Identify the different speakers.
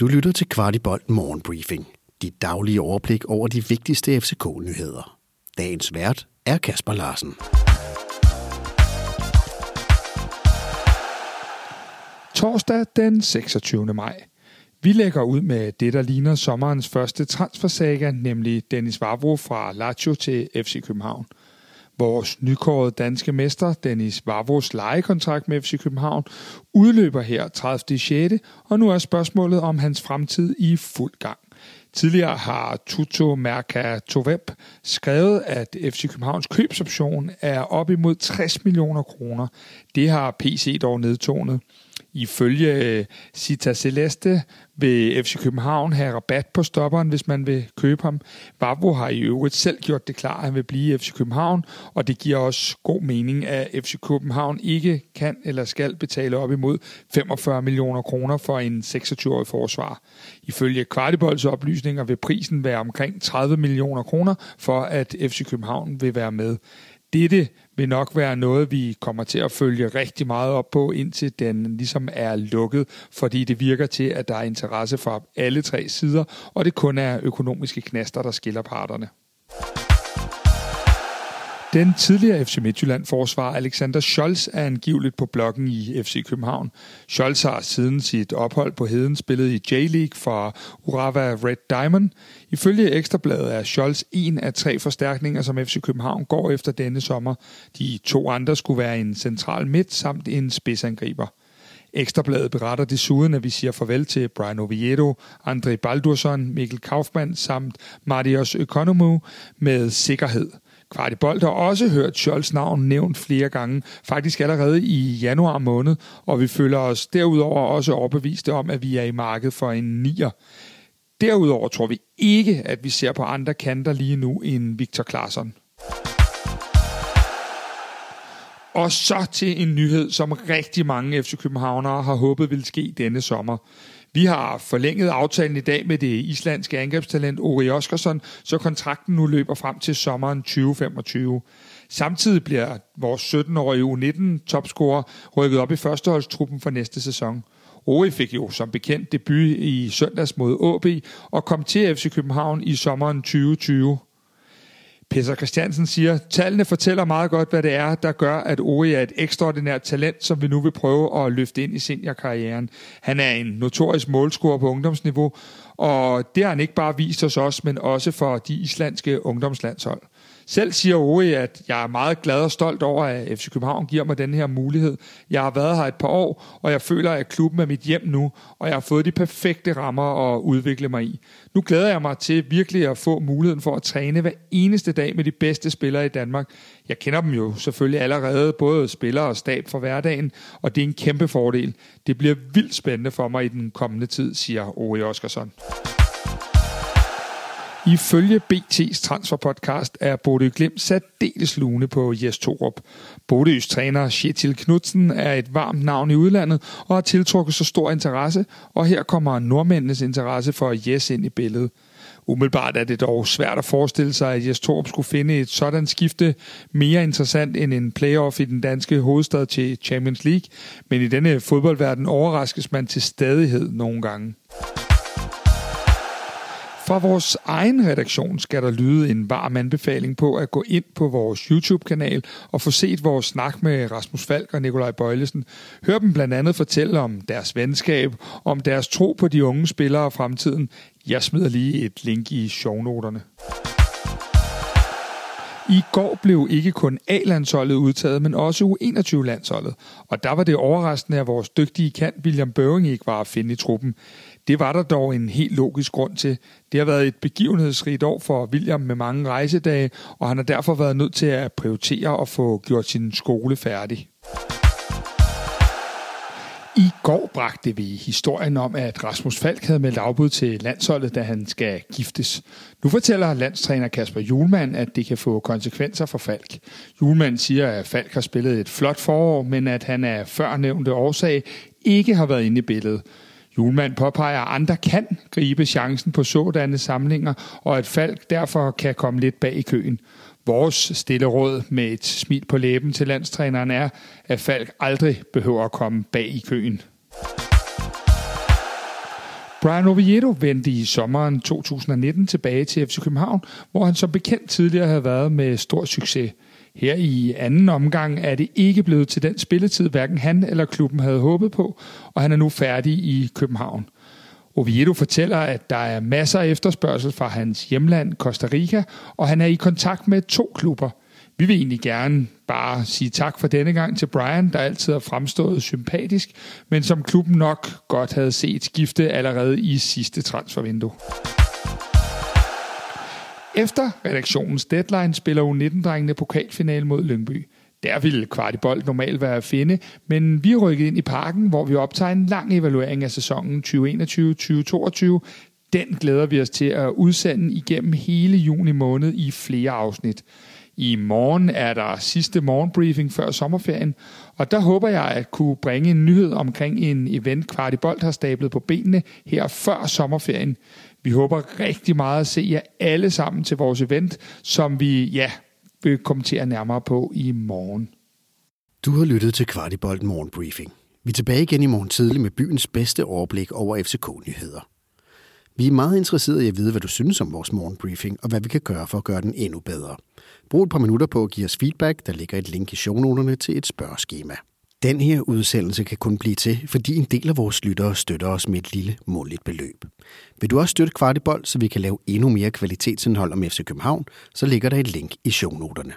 Speaker 1: Du lytter til Kvartibolt Morgenbriefing. Dit daglige overblik over de vigtigste FCK-nyheder. Dagens vært er Kasper Larsen.
Speaker 2: Torsdag den 26. maj. Vi lægger ud med det, der ligner sommerens første transfersaga, nemlig Dennis Vavro fra Lazio til FC København. Vores nykårede danske mester, Dennis Vavros lejekontrakt med FC København, udløber her 30. 6. og nu er spørgsmålet om hans fremtid i fuld gang. Tidligere har Tuto Merca Tovep skrevet, at FC Københavns købsoption er op imod 60 millioner kroner. Det har PC dog nedtonet. Ifølge øh, Cita Celeste vil FC København have rabat på stopperen, hvis man vil købe ham. Vavro har i øvrigt selv gjort det klart, at han vil blive i FC København, og det giver også god mening, at FC København ikke kan eller skal betale op imod 45 millioner kroner for en 26-årig forsvar. Ifølge Kvartibolds oplysninger vil prisen være omkring 30 millioner kroner for, at FC København vil være med. Dette vil nok være noget, vi kommer til at følge rigtig meget op på, indtil den ligesom er lukket, fordi det virker til, at der er interesse fra alle tre sider, og det kun er økonomiske knaster, der skiller parterne. Den tidligere FC Midtjylland-forsvar Alexander Scholz er angiveligt på blokken i FC København. Scholz har siden sit ophold på Heden spillet i J-League for Urawa Red Diamond. Ifølge Ekstrabladet er Scholz en af tre forstærkninger, som FC København går efter denne sommer. De to andre skulle være en central midt samt en spidsangriber. Ekstrabladet beretter desuden, at vi siger farvel til Brian Oviedo, André Baldursson, Mikkel Kaufmann samt Marius Økonomu med sikkerhed – Kvartibold har også hørt Scholz navn nævnt flere gange, faktisk allerede i januar måned, og vi føler os derudover også overbeviste om, at vi er i markedet for en nier. Derudover tror vi ikke, at vi ser på andre kanter lige nu end Victor Claesson. Og så til en nyhed, som rigtig mange FC Københavnere har håbet ville ske denne sommer. Vi har forlænget aftalen i dag med det islandske angrebstalent Ori Oskarsson, så kontrakten nu løber frem til sommeren 2025. Samtidig bliver vores 17-årige U19-topscorer rykket op i førsteholdstruppen for næste sæson. Ori fik jo som bekendt debut i søndags mod AB og kom til FC København i sommeren 2020. Peter Christiansen siger, tallene fortæller meget godt, hvad det er, der gør, at Ori er et ekstraordinært talent, som vi nu vil prøve at løfte ind i seniorkarrieren. Han er en notorisk målscorer på ungdomsniveau, og det har han ikke bare vist os også, men også for de islandske ungdomslandshold. Selv siger Ove, at jeg er meget glad og stolt over, at FC København giver mig den her mulighed. Jeg har været her et par år, og jeg føler, at klubben er mit hjem nu, og jeg har fået de perfekte rammer at udvikle mig i. Nu glæder jeg mig til virkelig at få muligheden for at træne hver eneste dag med de bedste spillere i Danmark. Jeg kender dem jo selvfølgelig allerede, både spillere og stab for hverdagen, og det er en kæmpe fordel. Det bliver vildt spændende for mig i den kommende tid, siger Ove Oskarsson. Ifølge BT's transferpodcast er Bodø Glimt særdeles lune på Jes Torup. Bodøs træner Kjetil Knudsen er et varmt navn i udlandet og har tiltrukket så stor interesse, og her kommer nordmændenes interesse for Jes ind i billedet. Umiddelbart er det dog svært at forestille sig, at Jes Torup skulle finde et sådan skifte mere interessant end en playoff i den danske hovedstad til Champions League, men i denne fodboldverden overraskes man til stadighed nogle gange. Fra vores egen redaktion skal der lyde en varm anbefaling på at gå ind på vores YouTube-kanal og få set vores snak med Rasmus Falk og Nikolaj Bøjlesen. Hør dem blandt andet fortælle om deres venskab, om deres tro på de unge spillere og fremtiden. Jeg smider lige et link i shownoterne. I går blev ikke kun A-landsholdet udtaget, men også U21-landsholdet. Og der var det overraskende, at vores dygtige kant William Børing ikke var at finde i truppen. Det var der dog en helt logisk grund til. Det har været et begivenhedsrigt år for William med mange rejsedage, og han har derfor været nødt til at prioritere og få gjort sin skole færdig. I går bragte vi historien om, at Rasmus Falk havde meldt afbud til landsholdet, da han skal giftes. Nu fortæller landstræner Kasper Julemand, at det kan få konsekvenser for Falk. Julemand siger, at Falk har spillet et flot forår, men at han af førnævnte årsag ikke har været inde i billedet. Julemand påpeger, at andre kan gribe chancen på sådanne samlinger, og at Falk derfor kan komme lidt bag i køen. Vores stille råd med et smil på læben til landstræneren er, at Falk aldrig behøver at komme bag i køen. Brian Oviedo vendte i sommeren 2019 tilbage til FC København, hvor han som bekendt tidligere havde været med stor succes. Her i anden omgang er det ikke blevet til den spilletid, hverken han eller klubben havde håbet på, og han er nu færdig i København. Oviedo fortæller, at der er masser af efterspørgsel fra hans hjemland Costa Rica, og han er i kontakt med to klubber. Vi vil egentlig gerne bare sige tak for denne gang til Brian, der altid har fremstået sympatisk, men som klubben nok godt havde set skifte allerede i sidste transfervindue. Efter redaktionens deadline spiller U19-drengene pokalfinale mod Lyngby. Der ville kvartibold normalt være at finde, men vi er rykket ind i parken, hvor vi optager en lang evaluering af sæsonen 2021-2022. Den glæder vi os til at udsende igennem hele juni måned i flere afsnit. I morgen er der sidste morgenbriefing før sommerferien, og der håber jeg at kunne bringe en nyhed omkring en event Kvartibold har stablet på benene her før sommerferien. Vi håber rigtig meget at se jer alle sammen til vores event, som vi ja, vil kommentere nærmere på i morgen.
Speaker 1: Du har lyttet til Kvartibold Morgenbriefing. Vi er tilbage igen i morgen tidlig med byens bedste overblik over FCK-nyheder. Vi er meget interesserede i at vide, hvad du synes om vores morgenbriefing, og hvad vi kan gøre for at gøre den endnu bedre. Brug et par minutter på at give os feedback. Der ligger et link i shownoterne til et spørgeskema. Den her udsendelse kan kun blive til, fordi en del af vores lyttere støtter os med et lille måligt beløb. Vil du også støtte Kvartibold, så vi kan lave endnu mere kvalitetsindhold om FC København, så ligger der et link i shownoterne.